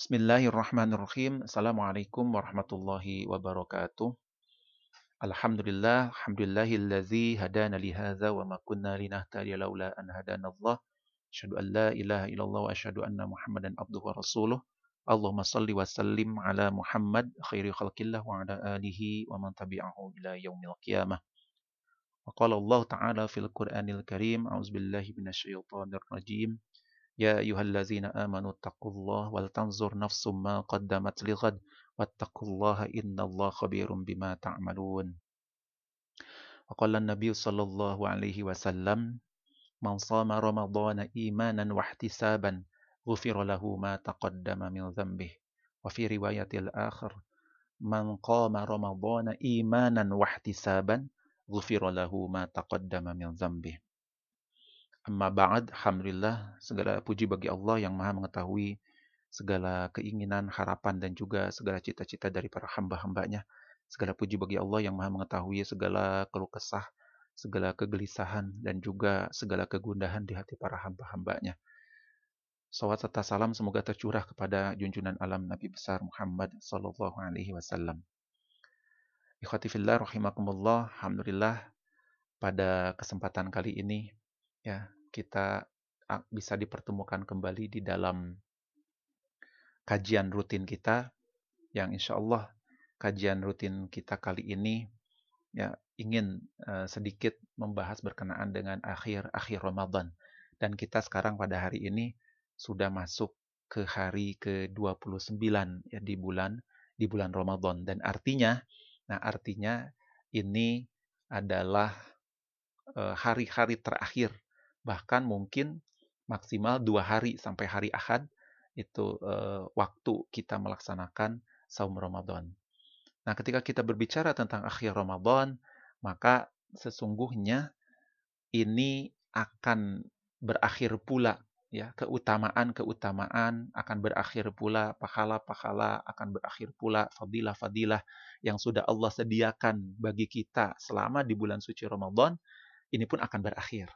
Bismillahirrahmanirrahim. Assalamualaikum warahmatullahi wabarakatuh. Alhamdulillah, alhamdulillahillazi hadana li hadza wa ma kunna linahtadiya laula an hadanallah. Asyhadu an la ilaha illallah wa asyhadu anna Muhammadan abduhu wa rasuluh. Allahumma salli wa sallim ala Muhammad khairi khalqillah wa ala alihi wa man tabi'ahu ila yaumil qiyamah. Wa qala Allah ta'ala fil Qur'anil Karim, a'udzubillahi minasyaitonir rajim. يا أيها الذين آمنوا اتقوا الله ولتنظر نفس ما قدمت لغد واتقوا الله إن الله خبير بما تعملون. وقال النبي صلى الله عليه وسلم من صام رمضان إيمانا واحتسابا غفر له ما تقدم من ذنبه. وفي رواية الآخر من قام رمضان إيمانا واحتسابا غفر له ما تقدم من ذنبه. Amma ba'd, Alhamdulillah, segala puji bagi Allah yang maha mengetahui segala keinginan, harapan, dan juga segala cita-cita dari para hamba-hambanya. Segala puji bagi Allah yang maha mengetahui segala keluh kesah, segala kegelisahan, dan juga segala kegundahan di hati para hamba-hambanya. Salawat serta salam semoga tercurah kepada junjungan alam Nabi besar Muhammad Sallallahu Alaihi Wasallam. Ikhwati fillah rahimakumullah, Alhamdulillah pada kesempatan kali ini ya kita bisa dipertemukan kembali di dalam kajian rutin kita yang insya Allah kajian rutin kita kali ini ya ingin uh, sedikit membahas berkenaan dengan akhir akhir Ramadan. Dan kita sekarang pada hari ini sudah masuk ke hari ke-29 ya di bulan di bulan Ramadan. Dan artinya nah artinya ini adalah eh, hari-hari uh, terakhir bahkan mungkin maksimal dua hari sampai hari Ahad itu uh, waktu kita melaksanakan saum Ramadan. Nah, ketika kita berbicara tentang akhir Ramadan, maka sesungguhnya ini akan berakhir pula ya keutamaan-keutamaan akan berakhir pula pahala-pahala akan berakhir pula fadilah-fadilah yang sudah Allah sediakan bagi kita selama di bulan suci Ramadan ini pun akan berakhir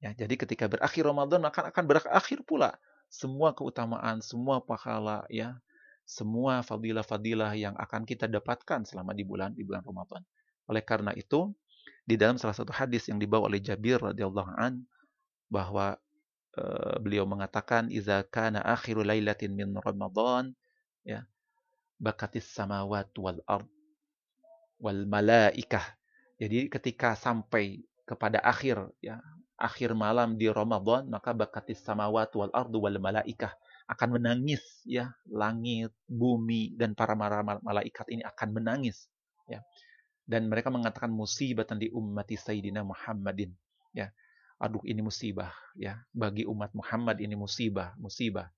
Ya, jadi ketika berakhir Ramadan maka akan berakhir pula semua keutamaan, semua pahala ya, semua fadilah-fadilah yang akan kita dapatkan selama di bulan di bulan Ramadan. Oleh karena itu, di dalam salah satu hadis yang dibawa oleh Jabir radhiyallahu an bahwa uh, beliau mengatakan iza kana akhiru lailatin min Ramadan ya bakatis samawat wal ard wal malaikah. Jadi ketika sampai kepada akhir ya akhir malam di Ramadan, maka bakatis samawat wal ardu wal malaikah akan menangis ya. Langit bumi dan para malaikat ini akan menangis ya. Dan mereka mengatakan musibatan di ummati sayyidina Muhammadin ya. Aduh ini musibah ya. Bagi umat Muhammad ini musibah musibah.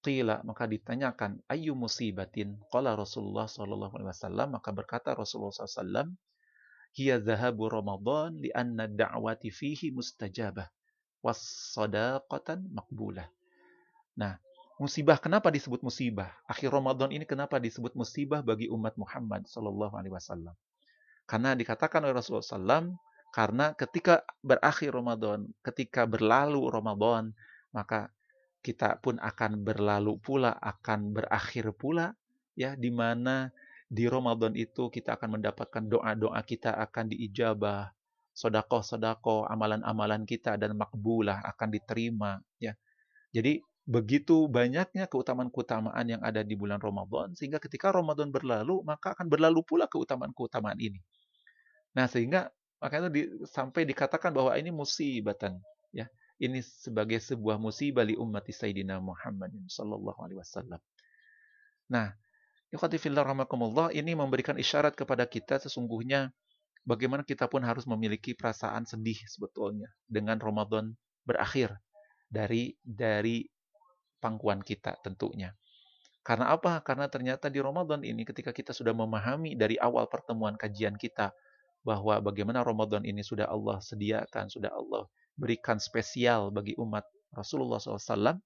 Qila maka ditanyakan ayu musibatin? Qala Rasulullah sallallahu alaihi wasallam maka berkata Rasulullah sallallahu hiya zahabu Ramadan li'anna da'wati fihi mustajabah was sadaqatan makbulah. Nah, musibah kenapa disebut musibah? Akhir Ramadan ini kenapa disebut musibah bagi umat Muhammad sallallahu alaihi wasallam? Karena dikatakan oleh Rasulullah SAW, karena ketika berakhir Ramadan, ketika berlalu Ramadan, maka kita pun akan berlalu pula, akan berakhir pula, ya, di mana di Ramadan itu kita akan mendapatkan doa-doa kita akan diijabah, sodako-sodako, amalan-amalan kita dan makbulah akan diterima. Ya, jadi begitu banyaknya keutamaan-keutamaan yang ada di bulan Ramadan sehingga ketika Ramadan berlalu maka akan berlalu pula keutamaan-keutamaan ini. Nah sehingga makanya di, sampai dikatakan bahwa ini musibatan ya ini sebagai sebuah musibah li umat Sayyidina Muhammad sallallahu alaihi wasallam. Nah, Ikhwatifillah ini memberikan isyarat kepada kita sesungguhnya bagaimana kita pun harus memiliki perasaan sedih sebetulnya dengan Ramadan berakhir dari dari pangkuan kita tentunya. Karena apa? Karena ternyata di Ramadan ini ketika kita sudah memahami dari awal pertemuan kajian kita bahwa bagaimana Ramadan ini sudah Allah sediakan, sudah Allah berikan spesial bagi umat Rasulullah SAW,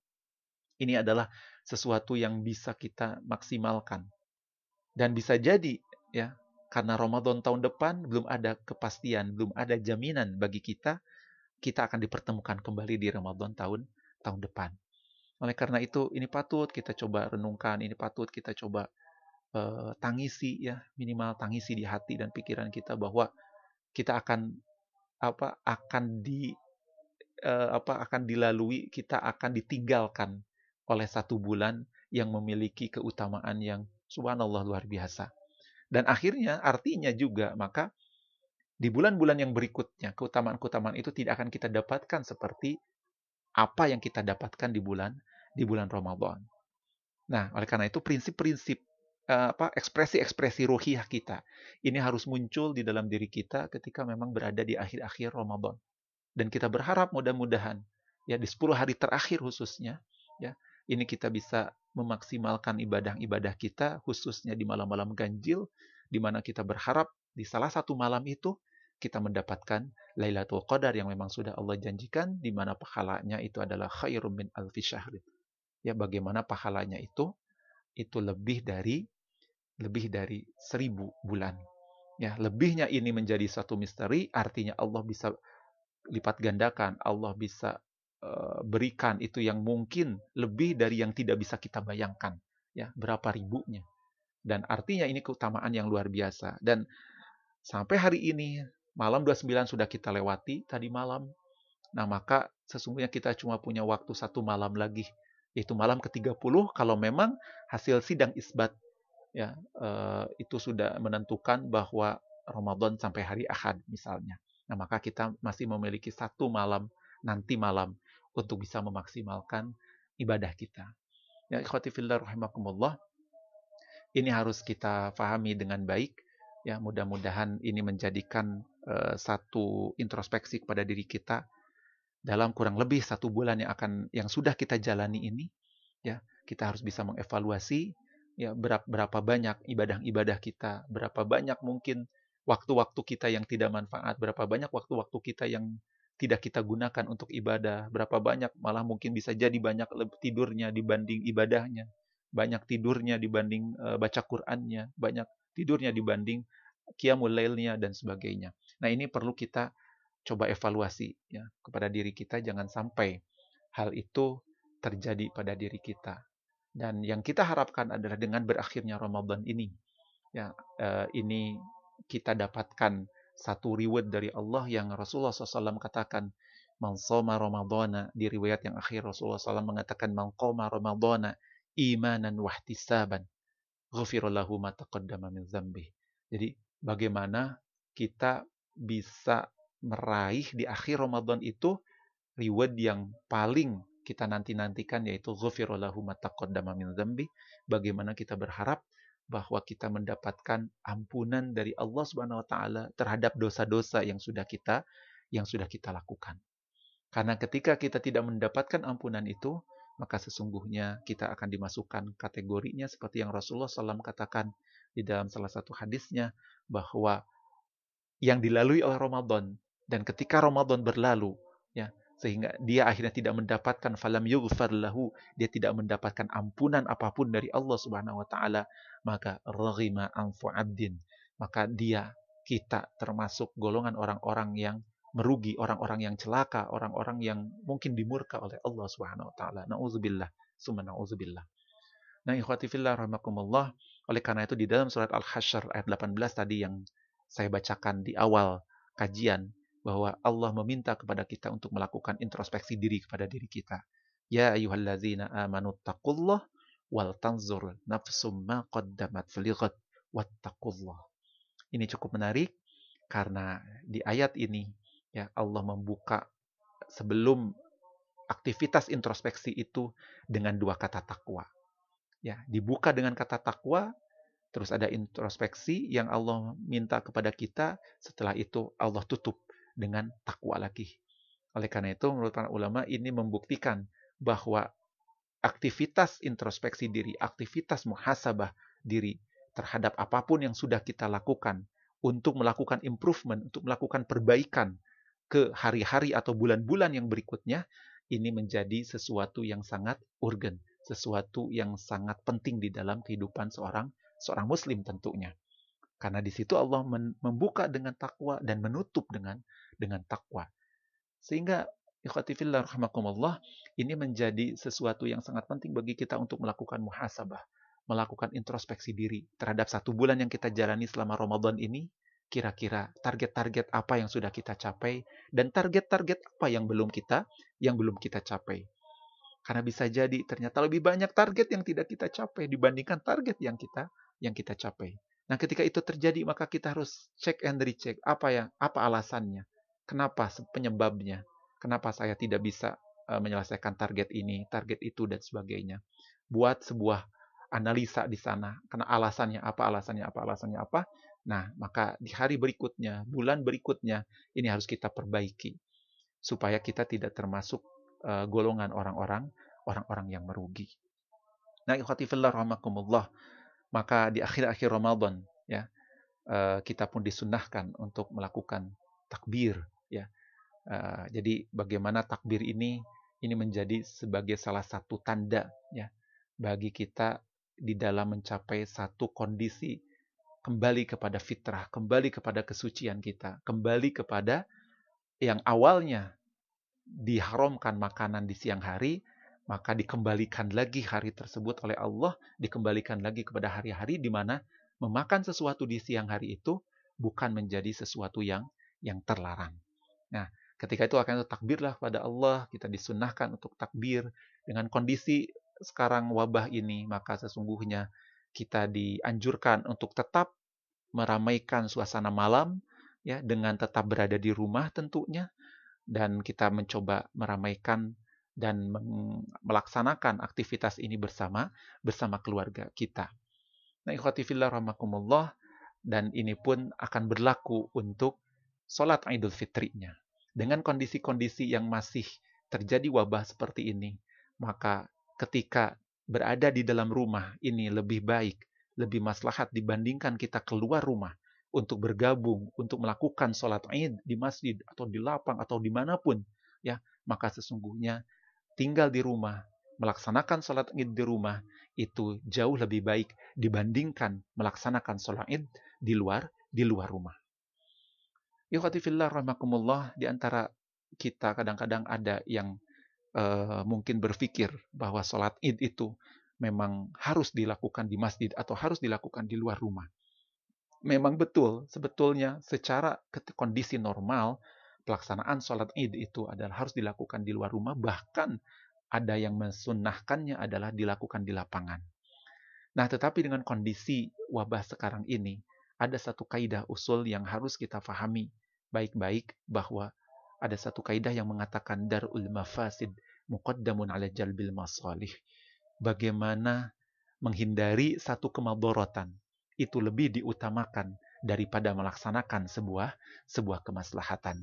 ini adalah sesuatu yang bisa kita maksimalkan. Dan bisa jadi ya, karena Ramadan tahun depan belum ada kepastian, belum ada jaminan bagi kita kita akan dipertemukan kembali di Ramadan tahun tahun depan. Oleh karena itu, ini patut kita coba renungkan, ini patut kita coba uh, tangisi ya, minimal tangisi di hati dan pikiran kita bahwa kita akan apa akan di uh, apa akan dilalui, kita akan ditinggalkan oleh satu bulan yang memiliki keutamaan yang subhanallah luar biasa. Dan akhirnya artinya juga maka di bulan-bulan yang berikutnya keutamaan-keutamaan itu tidak akan kita dapatkan seperti apa yang kita dapatkan di bulan di bulan Ramadan. Nah, oleh karena itu prinsip-prinsip eh, apa ekspresi-ekspresi ruhiyah kita ini harus muncul di dalam diri kita ketika memang berada di akhir-akhir Ramadan. Dan kita berharap mudah-mudahan ya di 10 hari terakhir khususnya ya ini kita bisa memaksimalkan ibadah-ibadah kita khususnya di malam-malam ganjil di mana kita berharap di salah satu malam itu kita mendapatkan Lailatul Qadar yang memang sudah Allah janjikan di mana pahalanya itu adalah khairum min alfi syahrin. Ya bagaimana pahalanya itu itu lebih dari lebih dari seribu bulan. Ya, lebihnya ini menjadi satu misteri, artinya Allah bisa lipat gandakan, Allah bisa berikan itu yang mungkin lebih dari yang tidak bisa kita bayangkan. Ya, berapa ribunya. Dan artinya ini keutamaan yang luar biasa. Dan sampai hari ini Malam 29 sudah kita lewati tadi malam. Nah, maka sesungguhnya kita cuma punya waktu satu malam lagi, yaitu malam ke-30 kalau memang hasil sidang isbat ya eh, itu sudah menentukan bahwa Ramadan sampai hari Ahad misalnya. Nah, maka kita masih memiliki satu malam nanti malam untuk bisa memaksimalkan ibadah kita. Ya, ikhwati fillah rahimakumullah. Ini harus kita pahami dengan baik Ya, mudah-mudahan ini menjadikan uh, satu introspeksi kepada diri kita dalam kurang lebih satu bulan yang akan yang sudah kita jalani ini. Ya, kita harus bisa mengevaluasi ya berapa, berapa banyak ibadah-ibadah kita, berapa banyak mungkin waktu-waktu kita yang tidak manfaat, berapa banyak waktu-waktu kita yang tidak kita gunakan untuk ibadah, berapa banyak malah mungkin bisa jadi banyak tidurnya dibanding ibadahnya, banyak tidurnya dibanding uh, baca Qur'annya, banyak tidurnya dibanding qiyamul lailnya dan sebagainya. Nah, ini perlu kita coba evaluasi ya kepada diri kita jangan sampai hal itu terjadi pada diri kita. Dan yang kita harapkan adalah dengan berakhirnya Ramadan ini ya eh, ini kita dapatkan satu reward dari Allah yang Rasulullah SAW katakan man soma ramadhana di riwayat yang akhir Rasulullah SAW mengatakan man qoma ramadhana imanan wahtisaban ghufirallahu ma taqaddama min dzambi. Jadi bagaimana kita bisa meraih di akhir Ramadan itu reward yang paling kita nanti-nantikan yaitu ghufirallahu ma taqaddama min dzambi. Bagaimana kita berharap bahwa kita mendapatkan ampunan dari Allah Subhanahu wa taala terhadap dosa-dosa yang sudah kita yang sudah kita lakukan. Karena ketika kita tidak mendapatkan ampunan itu, maka sesungguhnya kita akan dimasukkan kategorinya seperti yang Rasulullah SAW katakan di dalam salah satu hadisnya bahwa yang dilalui oleh Ramadan dan ketika Ramadan berlalu sehingga dia akhirnya tidak mendapatkan falam yughfar lahu dia tidak mendapatkan ampunan apa pun dari Allah Subhanahu wa taala maka raghima anfu abdin maka dia kita termasuk golongan orang-orang yang merugi orang-orang yang celaka, orang-orang yang mungkin dimurka oleh Allah Subhanahu wa taala. Nauzubillah, summa nauzubillah. Nah, ikhwati fillah rahimakumullah, oleh karena itu di dalam surat Al-Hasyr ayat 18 tadi yang saya bacakan di awal kajian bahwa Allah meminta kepada kita untuk melakukan introspeksi diri kepada diri kita. Ya ayyuhallazina amanu taqullah wal tanzur nafsum ma qaddamat falighad wattaqullah. Ini cukup menarik karena di ayat ini ya Allah membuka sebelum aktivitas introspeksi itu dengan dua kata takwa. Ya, dibuka dengan kata takwa, terus ada introspeksi yang Allah minta kepada kita, setelah itu Allah tutup dengan takwa lagi. Oleh karena itu, menurut para ulama ini membuktikan bahwa aktivitas introspeksi diri, aktivitas muhasabah diri terhadap apa pun yang sudah kita lakukan untuk melakukan improvement, untuk melakukan perbaikan ke hari-hari atau bulan-bulan yang berikutnya, ini menjadi sesuatu yang sangat urgen, sesuatu yang sangat penting di dalam kehidupan seorang seorang muslim tentunya. Karena di situ Allah membuka dengan takwa dan menutup dengan dengan takwa. Sehingga ikhwatifillah rahmakumullah, ini menjadi sesuatu yang sangat penting bagi kita untuk melakukan muhasabah, melakukan introspeksi diri terhadap satu bulan yang kita jalani selama Ramadan ini, kira-kira target-target apa yang sudah kita capai dan target-target apa yang belum kita yang belum kita capai. Karena bisa jadi ternyata lebih banyak target yang tidak kita capai dibandingkan target yang kita yang kita capai. Nah, ketika itu terjadi maka kita harus cek and recheck apa ya, apa alasannya? Kenapa penyebabnya? Kenapa saya tidak bisa uh, menyelesaikan target ini, target itu dan sebagainya. Buat sebuah analisa di sana. Karena alasannya apa, alasannya apa, alasannya apa. Nah, maka di hari berikutnya, bulan berikutnya ini harus kita perbaiki supaya kita tidak termasuk uh, golongan orang-orang orang-orang yang merugi. Nah, ikhwati fillah rahmakumullah. Maka di akhir-akhir Ramadan ya, uh, kita pun disunahkan untuk melakukan takbir ya. Uh, jadi bagaimana takbir ini ini menjadi sebagai salah satu tanda ya bagi kita di dalam mencapai satu kondisi kembali kepada fitrah, kembali kepada kesucian kita, kembali kepada yang awalnya diharamkan makanan di siang hari, maka dikembalikan lagi hari tersebut oleh Allah, dikembalikan lagi kepada hari-hari di mana memakan sesuatu di siang hari itu bukan menjadi sesuatu yang yang terlarang. Nah, ketika itu akan takbirlah pada Allah, kita disunahkan untuk takbir dengan kondisi sekarang wabah ini, maka sesungguhnya kita dianjurkan untuk tetap meramaikan suasana malam ya dengan tetap berada di rumah tentunya dan kita mencoba meramaikan dan melaksanakan aktivitas ini bersama bersama keluarga kita. Nah, ikhwati fillah rahmakumullah dan ini pun akan berlaku untuk sholat Idul Fitrinya. Dengan kondisi-kondisi yang masih terjadi wabah seperti ini, maka ketika berada di dalam rumah ini lebih baik, lebih maslahat dibandingkan kita keluar rumah untuk bergabung, untuk melakukan sholat id di masjid atau di lapang atau di mana pun, ya maka sesungguhnya tinggal di rumah, melaksanakan sholat id di rumah itu jauh lebih baik dibandingkan melaksanakan sholat id di luar di luar rumah. Yukhati fillah rahmakumullah di antara kita kadang-kadang ada yang uh, mungkin berpikir bahwa sholat id itu memang harus dilakukan di masjid atau harus dilakukan di luar rumah memang betul sebetulnya secara kondisi normal pelaksanaan sholat id itu adalah harus dilakukan di luar rumah bahkan ada yang mensunahkannya adalah dilakukan di lapangan. Nah, tetapi dengan kondisi wabah sekarang ini, ada satu kaidah usul yang harus kita fahami baik-baik bahwa ada satu kaidah yang mengatakan darul mafasid muqaddamun ala jalbil masalih. Bagaimana menghindari satu kemaborotan itu lebih diutamakan daripada melaksanakan sebuah sebuah kemaslahatan.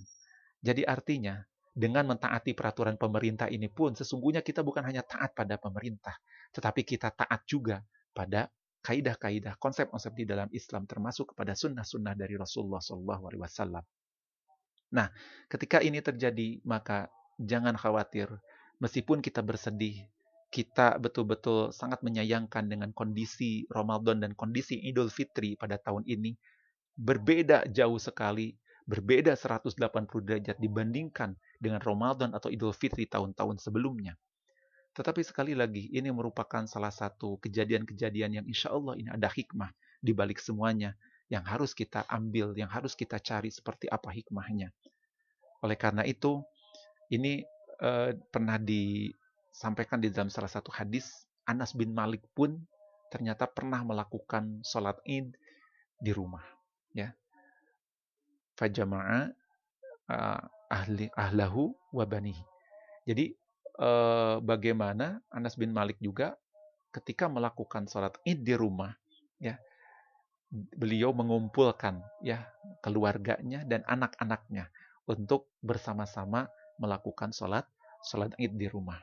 Jadi artinya dengan mentaati peraturan pemerintah ini pun sesungguhnya kita bukan hanya taat pada pemerintah, tetapi kita taat juga pada kaidah-kaidah, konsep-konsep di dalam Islam termasuk kepada sunnah-sunnah dari Rasulullah SAW. Nah, ketika ini terjadi maka jangan khawatir, meskipun kita bersedih, kita betul-betul sangat menyayangkan dengan kondisi Ramadan dan kondisi Idul Fitri pada tahun ini berbeda jauh sekali, berbeda 180 derajat dibandingkan dengan Ramadan atau Idul Fitri tahun-tahun sebelumnya. Tetapi sekali lagi, ini merupakan salah satu kejadian-kejadian yang insya Allah ini ada hikmah di balik semuanya yang harus kita ambil, yang harus kita cari seperti apa hikmahnya. Oleh karena itu, ini eh, pernah di sampaikan di dalam salah satu hadis, Anas bin Malik pun ternyata pernah melakukan sholat id di rumah. Ya, fajama'a ahli ahlahu wabanihi. Jadi uh, bagaimana Anas bin Malik juga ketika melakukan sholat id di rumah, ya beliau mengumpulkan ya keluarganya dan anak-anaknya untuk bersama-sama melakukan sholat sholat id di rumah.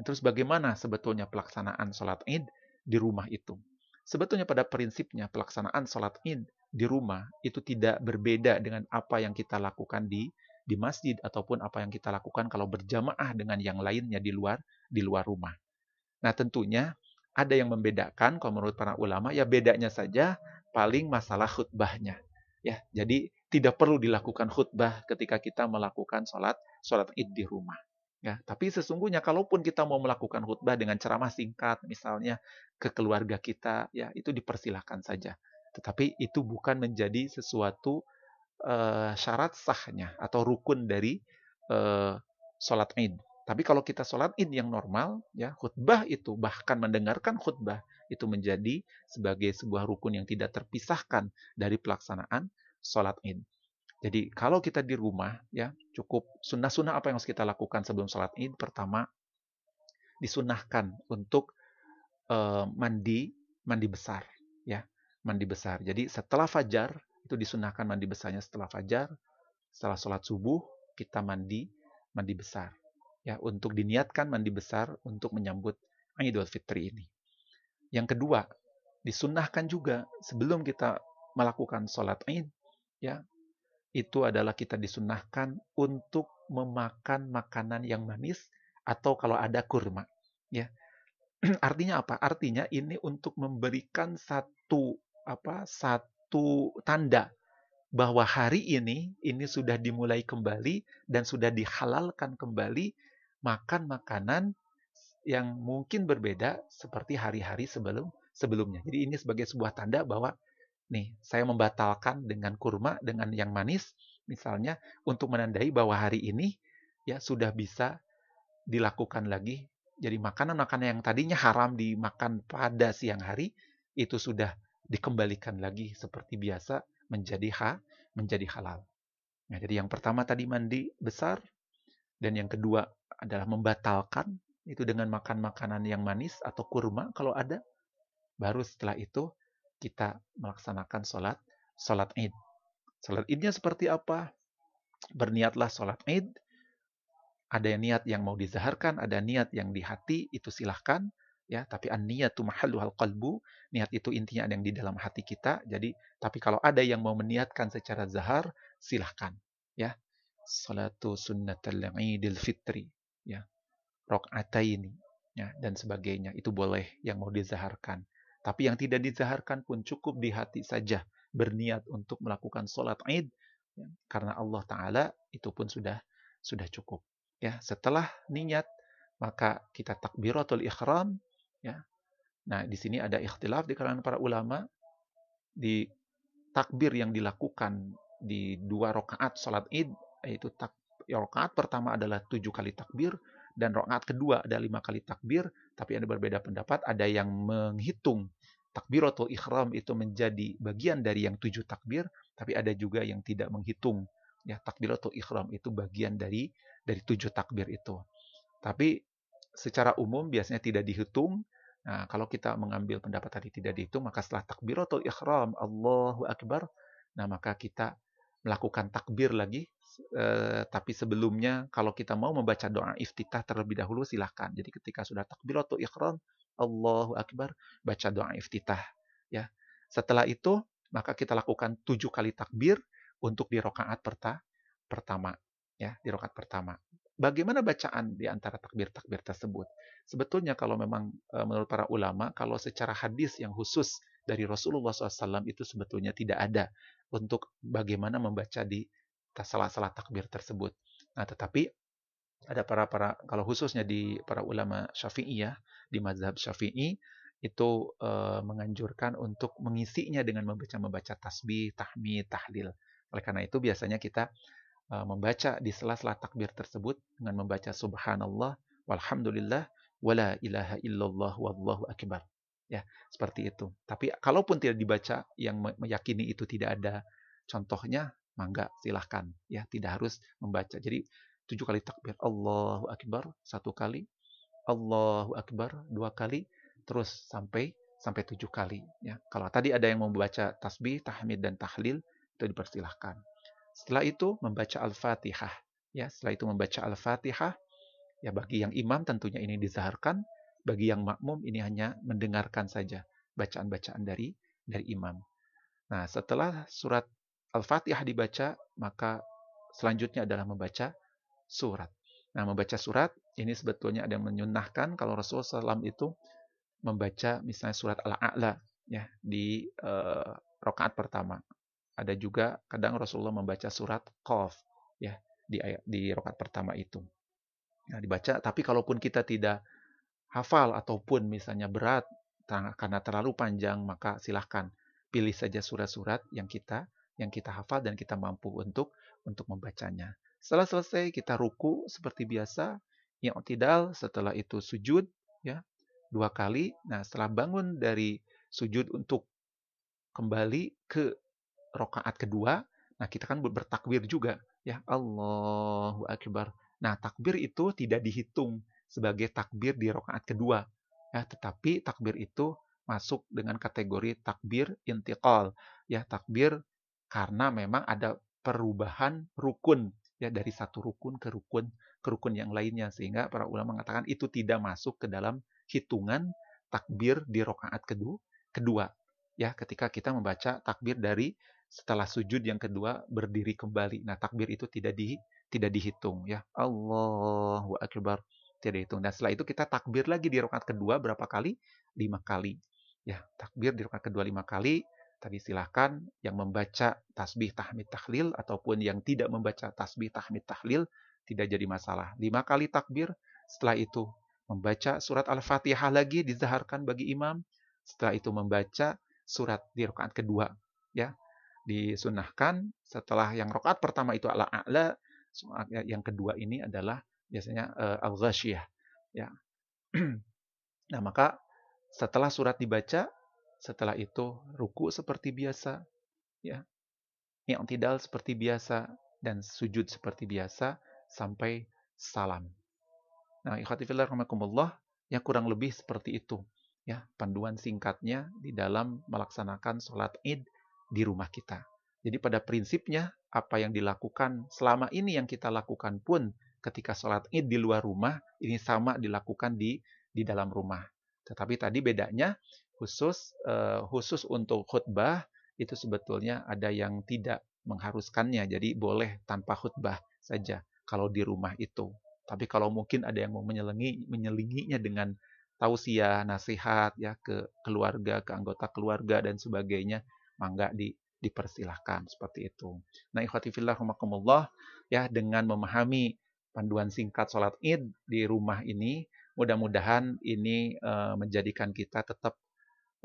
Terus bagaimana sebetulnya pelaksanaan sholat id di rumah itu? Sebetulnya pada prinsipnya pelaksanaan sholat id di rumah itu tidak berbeda dengan apa yang kita lakukan di di masjid ataupun apa yang kita lakukan kalau berjamaah dengan yang lainnya di luar di luar rumah. Nah tentunya ada yang membedakan kalau menurut para ulama ya bedanya saja paling masalah khutbahnya. Ya, jadi tidak perlu dilakukan khutbah ketika kita melakukan sholat sholat id di rumah. Ya, tapi sesungguhnya kalaupun kita mau melakukan khutbah dengan ceramah singkat misalnya ke keluarga kita, ya itu dipersilahkan saja. Tetapi itu bukan menjadi sesuatu uh, syarat sahnya atau rukun dari uh, sholat id. Tapi kalau kita sholat id yang normal, ya khutbah itu bahkan mendengarkan khutbah itu menjadi sebagai sebuah rukun yang tidak terpisahkan dari pelaksanaan sholat id. Jadi kalau kita di rumah ya cukup sunnah-sunnah apa yang harus kita lakukan sebelum sholat id. Pertama disunahkan untuk uh, mandi mandi besar ya mandi besar. Jadi setelah fajar itu disunahkan mandi besarnya setelah fajar. Setelah sholat subuh kita mandi mandi besar ya untuk diniatkan mandi besar untuk menyambut Idul Fitri ini. Yang kedua, disunahkan juga sebelum kita melakukan sholat Id, ya itu adalah kita disunahkan untuk memakan makanan yang manis atau kalau ada kurma ya artinya apa artinya ini untuk memberikan satu apa satu tanda bahwa hari ini ini sudah dimulai kembali dan sudah dihalalkan kembali makan makanan yang mungkin berbeda seperti hari-hari sebelum sebelumnya. Jadi ini sebagai sebuah tanda bahwa Nih, saya membatalkan dengan kurma, dengan yang manis, misalnya, untuk menandai bahwa hari ini ya sudah bisa dilakukan lagi. Jadi makanan-makanan yang tadinya haram dimakan pada siang hari, itu sudah dikembalikan lagi seperti biasa menjadi ha, menjadi halal. Nah, jadi yang pertama tadi mandi besar, dan yang kedua adalah membatalkan itu dengan makan makanan yang manis atau kurma kalau ada. Baru setelah itu kita melaksanakan sholat sholat id. Sholat idnya seperti apa? Berniatlah sholat id. Ada niat yang mau dizaharkan, ada niat yang di hati, itu silahkan. Ya Tapi an niyatu mahalluhal qalbu. Niat itu intinya ada yang di dalam hati kita. Jadi, tapi kalau ada yang mau meniatkan secara zahar, silahkan. Ya, Salatu sunnatal idil fitri. Ya, Rok'ataini. Ya, dan sebagainya. Itu boleh yang mau dizaharkan. Tapi yang tidak dizaharkan pun cukup di hati saja berniat untuk melakukan sholat id ya, karena Allah Taala itu pun sudah sudah cukup. Ya, setelah niat maka kita takbiratul ikhram ya. Nah, di sini ada ikhtilaf di kalangan para ulama di takbir yang dilakukan di dua rakaat sholat id yaitu tak ya, rakaat pertama adalah tujuh kali takbir dan rakaat kedua ada lima kali takbir, tapi ada berbeda pendapat. Ada yang menghitung takbiratul ikhram itu menjadi bagian dari yang tujuh takbir, tapi ada juga yang tidak menghitung ya takbiratul ikhram itu bagian dari dari tujuh takbir itu. Tapi secara umum biasanya tidak dihitung. Nah, kalau kita mengambil pendapat tadi tidak dihitung, maka setelah takbiratul ikhram Allahu akbar, nah maka kita melakukan takbir lagi eh, tapi sebelumnya kalau kita mau membaca doa iftitah terlebih dahulu silahkan. Jadi ketika sudah takbiratul ikhram, Allahu Akbar, baca doa iftitah. Ya. Setelah itu, maka kita lakukan tujuh kali takbir untuk di rokaat perta pertama. Ya, di rokaat pertama. Bagaimana bacaan di antara takbir-takbir tersebut? Sebetulnya kalau memang e, menurut para ulama, kalau secara hadis yang khusus dari Rasulullah SAW itu sebetulnya tidak ada untuk bagaimana membaca di salah-salah takbir tersebut. Nah, tetapi ada para para kalau khususnya di para ulama Syafi'i ya, di mazhab Syafi'i itu e, menganjurkan untuk mengisinya dengan membaca membaca tasbih, tahmid, tahlil. Oleh karena itu biasanya kita membaca di sela-sela takbir tersebut dengan membaca subhanallah walhamdulillah wala ilaha illallah wallahu akbar. Ya, seperti itu. Tapi kalaupun tidak dibaca yang meyakini itu tidak ada contohnya, mangga silahkan ya tidak harus membaca jadi tujuh kali takbir Allahu Akbar satu kali Allahu Akbar dua kali terus sampai sampai tujuh kali ya kalau tadi ada yang membaca tasbih tahmid dan tahlil itu dipersilahkan setelah itu membaca al-fatihah ya setelah itu membaca al-fatihah ya bagi yang imam tentunya ini dizaharkan bagi yang makmum ini hanya mendengarkan saja bacaan-bacaan dari dari imam nah setelah surat Al-Fatihah dibaca, maka selanjutnya adalah membaca surat. Nah, membaca surat ini sebetulnya ada yang menyunahkan kalau Rasulullah SAW itu membaca misalnya surat Al-A'la ya di uh, rakaat pertama. Ada juga kadang Rasulullah membaca surat Qaf ya di ayat di rakaat pertama itu. Nah, dibaca, tapi kalaupun kita tidak hafal ataupun misalnya berat karena terlalu panjang, maka silahkan pilih saja surat-surat yang kita yang kita hafal dan kita mampu untuk untuk membacanya. Setelah selesai kita ruku seperti biasa, yang tidak setelah itu sujud ya dua kali. Nah, setelah bangun dari sujud untuk kembali ke rokaat kedua, nah kita kan bertakbir juga ya Allahu Akbar. Nah, takbir itu tidak dihitung sebagai takbir di rakaat kedua. Ya, tetapi takbir itu masuk dengan kategori takbir intiqal. Ya, takbir karena memang ada perubahan rukun ya dari satu rukun ke rukun ke rukun yang lainnya sehingga para ulama mengatakan itu tidak masuk ke dalam hitungan takbir di rakaat kedua kedua ya ketika kita membaca takbir dari setelah sujud yang kedua berdiri kembali. Nah, takbir itu tidak di tidak dihitung ya. Allahu akbar tidak dihitung. Dan setelah itu kita takbir lagi di rakaat kedua berapa kali? Lima kali. Ya, takbir di rakaat kedua lima kali. Tadi silahkan yang membaca tasbih tahmid tahlil ataupun yang tidak membaca tasbih tahmid tahlil tidak jadi masalah. Lima kali takbir, setelah itu membaca surat Al-Fatihah lagi dizaharkan bagi imam. Setelah itu membaca surat di rakaat kedua. Ya, disunahkan setelah yang rokaat pertama itu ala a'la yang kedua ini adalah biasanya uh, al-ghasyiyah ya. Nah maka setelah surat dibaca setelah itu ruku seperti biasa ya. Yang tidak seperti biasa dan sujud seperti biasa sampai salam. Nah ikhwati fillah rahimakumullah ya kurang lebih seperti itu ya. Panduan singkatnya di dalam melaksanakan sholat id di rumah kita. Jadi pada prinsipnya apa yang dilakukan selama ini yang kita lakukan pun ketika sholat id di luar rumah ini sama dilakukan di di dalam rumah. Tetapi tadi bedanya khusus uh, khusus untuk khutbah itu sebetulnya ada yang tidak mengharuskannya. Jadi boleh tanpa khutbah saja kalau di rumah itu. Tapi kalau mungkin ada yang mau menyelingi menyelinginya dengan tausiah, nasihat ya ke keluarga, ke anggota keluarga dan sebagainya, mangga di dipersilahkan seperti itu. Nah, ikhwati fillah ya dengan memahami panduan singkat sholat id di rumah ini, mudah-mudahan ini uh, menjadikan kita tetap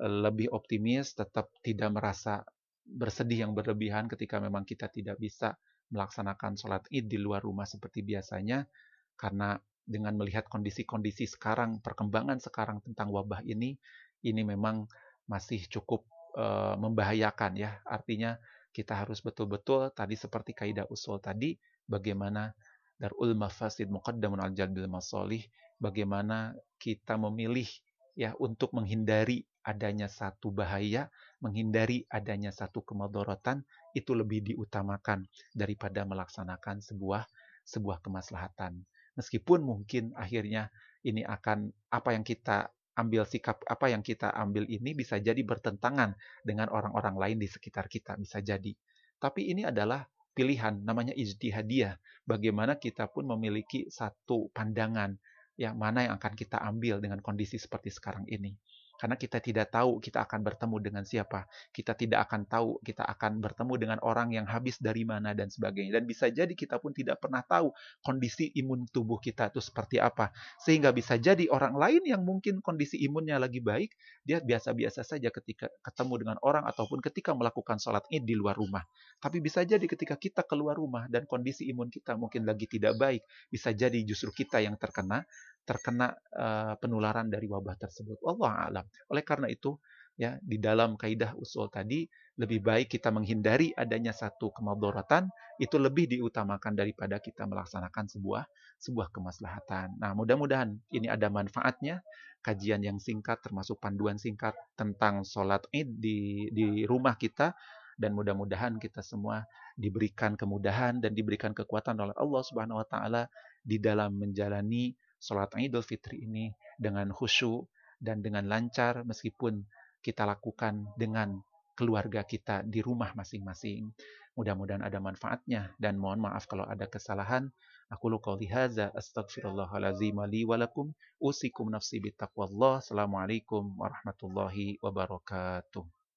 uh, lebih optimis, tetap tidak merasa bersedih yang berlebihan ketika memang kita tidak bisa melaksanakan sholat id di luar rumah seperti biasanya, karena dengan melihat kondisi-kondisi sekarang, perkembangan sekarang tentang wabah ini, ini memang masih cukup uh, membahayakan ya. Artinya kita harus betul-betul tadi seperti kaidah usul tadi bagaimana darul mafasid muqaddamun al jalbil masalih bagaimana kita memilih ya untuk menghindari adanya satu bahaya, menghindari adanya satu kemadorotan itu lebih diutamakan daripada melaksanakan sebuah sebuah kemaslahatan. Meskipun mungkin akhirnya ini akan apa yang kita ambil sikap apa yang kita ambil ini bisa jadi bertentangan dengan orang-orang lain di sekitar kita bisa jadi. Tapi ini adalah pilihan namanya ijtihadiyah. Bagaimana kita pun memiliki satu pandangan yang mana yang akan kita ambil dengan kondisi seperti sekarang ini. Karena kita tidak tahu kita akan bertemu dengan siapa. Kita tidak akan tahu kita akan bertemu dengan orang yang habis dari mana dan sebagainya. Dan bisa jadi kita pun tidak pernah tahu kondisi imun tubuh kita itu seperti apa. Sehingga bisa jadi orang lain yang mungkin kondisi imunnya lagi baik, dia biasa-biasa saja ketika ketemu dengan orang ataupun ketika melakukan sholat id di luar rumah. Tapi bisa jadi ketika kita keluar rumah dan kondisi imun kita mungkin lagi tidak baik, bisa jadi justru kita yang terkena terkena uh, penularan dari wabah tersebut. Allah alam. Oleh karena itu, ya di dalam kaidah usul tadi lebih baik kita menghindari adanya satu kemadorotan itu lebih diutamakan daripada kita melaksanakan sebuah sebuah kemaslahatan. Nah, mudah-mudahan ini ada manfaatnya kajian yang singkat termasuk panduan singkat tentang sholat id di di rumah kita dan mudah-mudahan kita semua diberikan kemudahan dan diberikan kekuatan oleh Allah Subhanahu wa taala di dalam menjalani sholat Idul Fitri ini dengan khusyuk dan dengan lancar meskipun kita lakukan dengan keluarga kita di rumah masing-masing. Mudah-mudahan ada manfaatnya dan mohon maaf kalau ada kesalahan. Aku luka lihaza astagfirullahalazim li walakum usikum nafsi bittaqwallah. Assalamualaikum warahmatullahi wabarakatuh.